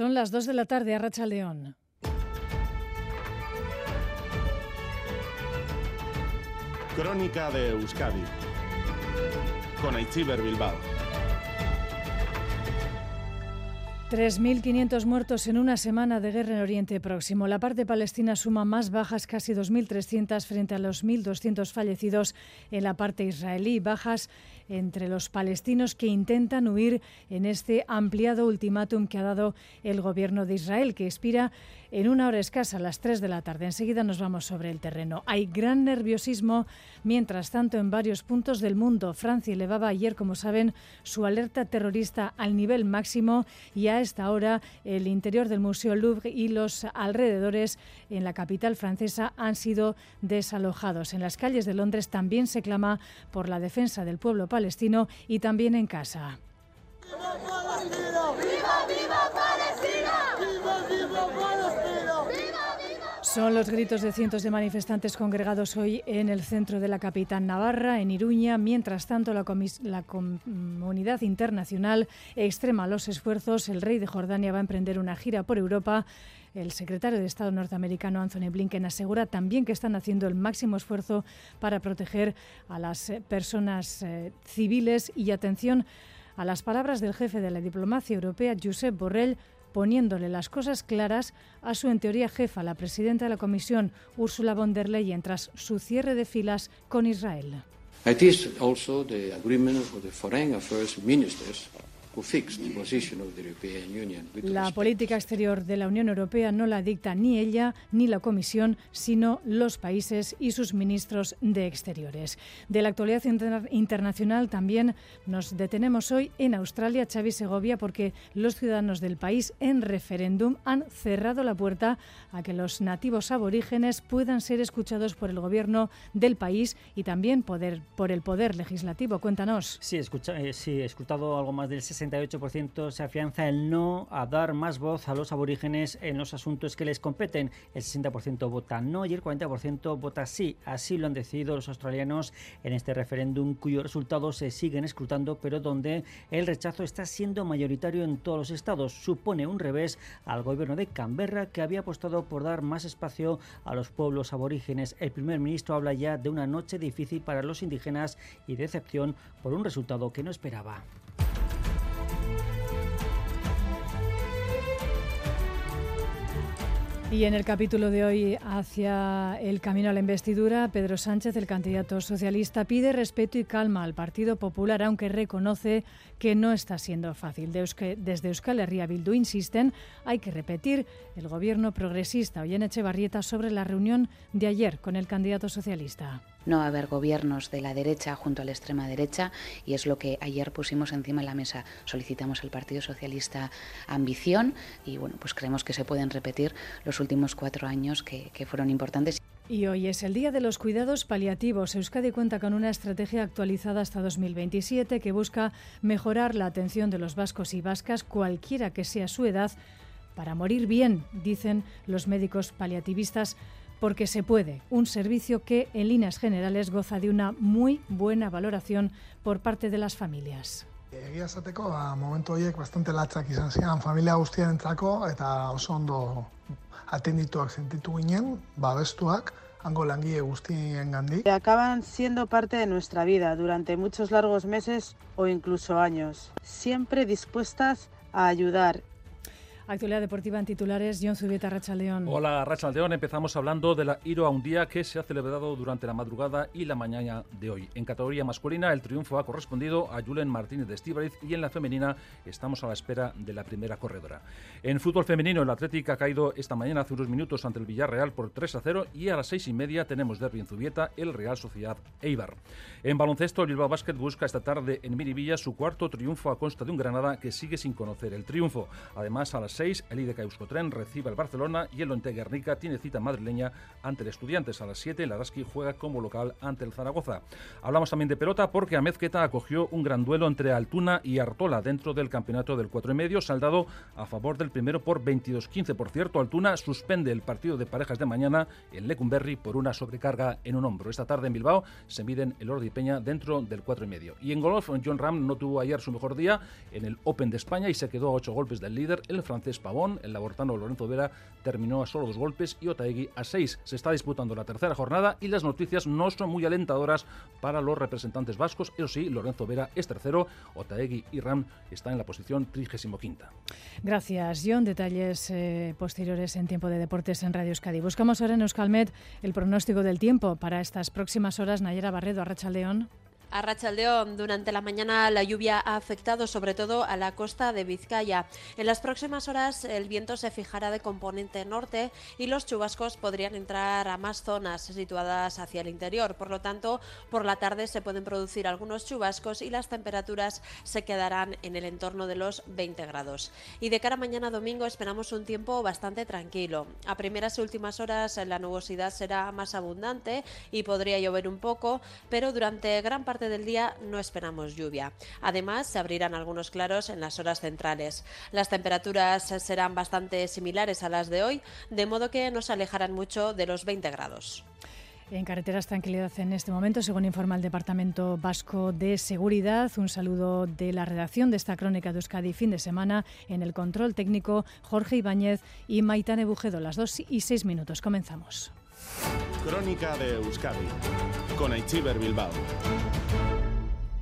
Son las 2 de la tarde a Racha León. Crónica de Euskadi con Aichiber Bilbao. 3.500 muertos en una semana de guerra en Oriente Próximo. La parte palestina suma más bajas, casi 2.300 frente a los 1.200 fallecidos en la parte israelí. Bajas entre los palestinos que intentan huir en este ampliado ultimátum que ha dado el gobierno de Israel, que expira en una hora escasa, a las 3 de la tarde. Enseguida nos vamos sobre el terreno. Hay gran nerviosismo, mientras tanto, en varios puntos del mundo. Francia elevaba ayer, como saben, su alerta terrorista al nivel máximo y a esta hora el interior del Museo Louvre y los alrededores en la capital francesa han sido desalojados. En las calles de Londres también se clama por la defensa del pueblo palestino y también en casa. Son los gritos de cientos de manifestantes congregados hoy en el centro de la capital navarra, en Iruña. Mientras tanto, la, comunidad internacional extrema los esfuerzos. El rey de Jordania va a emprender una gira por Europa. El secretario de Estado norteamericano Anthony Blinken asegura también que están haciendo el máximo esfuerzo para proteger a las eh, personas eh, civiles y atención a las palabras del jefe de la diplomacia europea, Josep Borrell, poniéndole las cosas claras a su, en teoría, jefa, la presidenta de la Comisión, Ursula von der Leyen, tras su cierre de filas con Israel. La política exterior de la Unión Europea no la dicta ni ella ni la Comisión, sino los países y sus ministros de Exteriores. De la actualidad internacional también nos detenemos hoy en Australia, Xavi Segovia, porque los ciudadanos del país en referéndum han cerrado la puerta a que los nativos aborígenes puedan ser escuchados por el gobierno del país y también poder, por el poder legislativo. Cuéntanos. Sí, escucha, eh, sí, he escuchado algo más del 68% se afianza el no a dar más voz a los aborígenes en los asuntos que les competen. El 60% vota no y el 40% vota sí. Así lo han decidido los australianos en este referéndum cuyos resultados se siguen escrutando, pero donde el rechazo está siendo mayoritario en todos los estados. Supone un revés al gobierno de Canberra que había apostado por dar más espacio a los pueblos aborígenes. El primer ministro habla ya de una noche difícil para los indígenas y decepción por un resultado que no esperaba. Y en el capítulo de hoy hacia el camino a la investidura, Pedro Sánchez, el candidato socialista, pide respeto y calma al Partido Popular, aunque reconoce que no está siendo fácil. Desde Euskal Herria Bildu insisten, hay que repetir el gobierno progresista. En Echevarrieta sobre la reunión de ayer con el candidato socialista no va a haber gobiernos de la derecha junto a la extrema derecha y es lo que ayer pusimos encima de la mesa. Solicitamos al Partido Socialista ambición y bueno, pues creemos que se pueden repetir los últimos cuatro años que, que fueron importantes. Y hoy es el Día de los Cuidados Paliativos. Euskadi cuenta con una estrategia actualizada hasta 2027 que busca mejorar la atención de los vascos y vascas, cualquiera que sea su edad, para morir bien, dicen los médicos paliativistas porque se puede, un servicio que en líneas generales goza de una muy buena valoración por parte de las familias. Egia esateko, ba, momentu horiek bastante latzak izan zian familia guztienentzako eta oso ondo atendituak sentitu ginen, babestuak, hango langile guztien gandi. Acaban siendo parte de nuestra vida durante muchos largos meses o incluso años, siempre dispuestas a ayudar Actualidad deportiva en titulares, John Zubieta, Rachaldeón. Hola, Rachaldeón. Empezamos hablando de la Iro a un día que se ha celebrado durante la madrugada y la mañana de hoy. En categoría masculina, el triunfo ha correspondido a Julen Martínez de Estíbaliz y en la femenina estamos a la espera de la primera corredora. En fútbol femenino, el Atlético ha caído esta mañana hace unos minutos ante el Villarreal por 3 a 0 y a las 6 y media tenemos derbi en Zubieta, el Real Sociedad Eibar. En baloncesto, el Bilbao Basket busca esta tarde en Miribilla su cuarto triunfo a consta de un Granada que sigue sin conocer el triunfo. Además, a las el IDK Euskotren recibe al Barcelona y el Onte Guernica tiene cita madrileña ante el Estudiantes. A las 7 el Araski juega como local ante el Zaragoza. Hablamos también de pelota porque Amezqueta acogió un gran duelo entre Altuna y Artola dentro del campeonato del 4 y medio, saldado a favor del primero por 22-15. Por cierto, Altuna suspende el partido de parejas de mañana en Lecumberri por una sobrecarga en un hombro. Esta tarde en Bilbao se miden el Ordi Peña dentro del 4 y medio. Y en golf, John Ram no tuvo ayer su mejor día en el Open de España y se quedó a 8 golpes del líder, el francés Pavón, el labortano Lorenzo Vera terminó a solo dos golpes y Otaegui a seis. Se está disputando la tercera jornada y las noticias no son muy alentadoras para los representantes vascos. Eso sí, Lorenzo Vera es tercero, Otaegui y Ram están en la posición 35. Gracias, John. Detalles eh, posteriores en tiempo de deportes en Radio Euskadi. Buscamos ahora en Euskalmet el pronóstico del tiempo para estas próximas horas. Nayera Barredo, Arracha León. A Rachaldeón, durante la mañana la lluvia ha afectado sobre todo a la costa de Vizcaya. En las próximas horas el viento se fijará de componente norte y los chubascos podrían entrar a más zonas situadas hacia el interior. Por lo tanto, por la tarde se pueden producir algunos chubascos y las temperaturas se quedarán en el entorno de los 20 grados. Y de cara a mañana domingo esperamos un tiempo bastante tranquilo. A primeras y últimas horas la nubosidad será más abundante y podría llover un poco, pero durante gran parte del día no esperamos lluvia. Además, se abrirán algunos claros en las horas centrales. Las temperaturas serán bastante similares a las de hoy, de modo que no se alejarán mucho de los 20 grados. En carreteras, tranquilidad en este momento, según informa el Departamento Vasco de Seguridad. Un saludo de la redacción de esta crónica de Euskadi fin de semana en el control técnico Jorge Ibáñez y Maitane Bujedo. Las dos y seis minutos. Comenzamos. Crónica de Euskadi con Aichiber Bilbao.